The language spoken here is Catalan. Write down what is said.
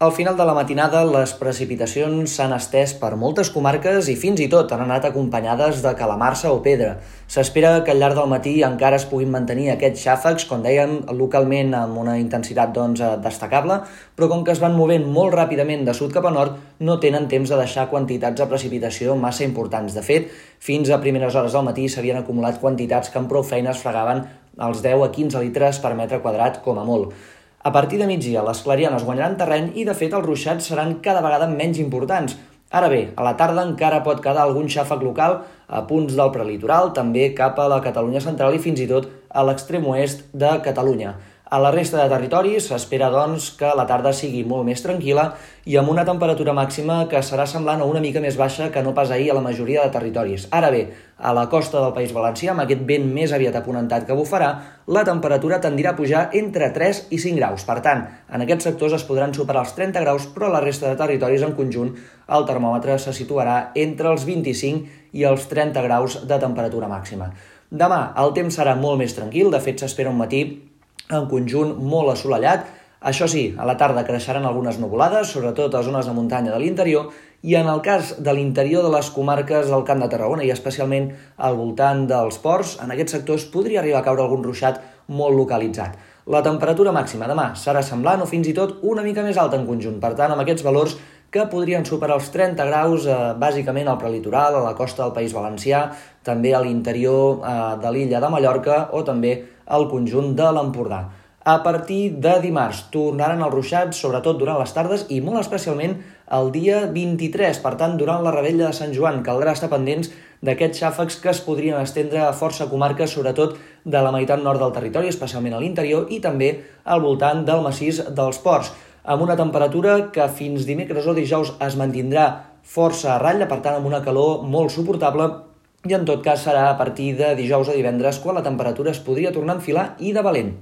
Al final de la matinada, les precipitacions s'han estès per moltes comarques i fins i tot han anat acompanyades de calamarsa o pedra. S'espera que al llarg del matí encara es puguin mantenir aquests xàfecs, com deien, localment amb una intensitat doncs, destacable, però com que es van movent molt ràpidament de sud cap a nord, no tenen temps de deixar quantitats de precipitació massa importants. De fet, fins a primeres hores del matí s'havien acumulat quantitats que amb prou feines fregaven els 10 a 15 litres per metre quadrat com a molt. A partir de migdia, les clarianes guanyaran terreny i, de fet, els ruixats seran cada vegada menys importants. Ara bé, a la tarda encara pot quedar algun xàfec local a punts del prelitoral, també cap a la Catalunya central i fins i tot a l'extrem oest de Catalunya. A la resta de territoris s'espera, doncs, que la tarda sigui molt més tranquil·la i amb una temperatura màxima que serà semblant a una mica més baixa que no pas ahir a la majoria de territoris. Ara bé, a la costa del País Valencià, amb aquest vent més aviat aponentat que bufarà, la temperatura tendirà a pujar entre 3 i 5 graus. Per tant, en aquests sectors es podran superar els 30 graus, però a la resta de territoris en conjunt el termòmetre se situarà entre els 25 i els 30 graus de temperatura màxima. Demà el temps serà molt més tranquil, de fet s'espera un matí en conjunt molt assolellat. Això sí, a la tarda creixeran algunes nuvolades, sobretot a zones de muntanya de l'interior, i en el cas de l'interior de les comarques del Camp de Tarragona i especialment al voltant dels ports, en aquests sectors podria arribar a caure algun ruixat molt localitzat. La temperatura màxima demà serà semblant o fins i tot una mica més alta en conjunt. Per tant, amb aquests valors que podrien superar els 30 graus eh, bàsicament al prelitoral, a la costa del País Valencià, també a l'interior eh, de l'illa de Mallorca o també al conjunt de l'Empordà. A partir de dimarts tornaran els ruixats, sobretot durant les tardes i molt especialment el dia 23. Per tant, durant la rebella de Sant Joan caldrà estar pendents d'aquests xàfecs que es podrien estendre a força comarques, sobretot de la meitat nord del territori, especialment a l'interior, i també al voltant del massís dels ports, amb una temperatura que fins dimecres o dijous es mantindrà força a ratlla, per tant amb una calor molt suportable i en tot cas serà a partir de dijous o divendres quan la temperatura es podria tornar a enfilar i de valent.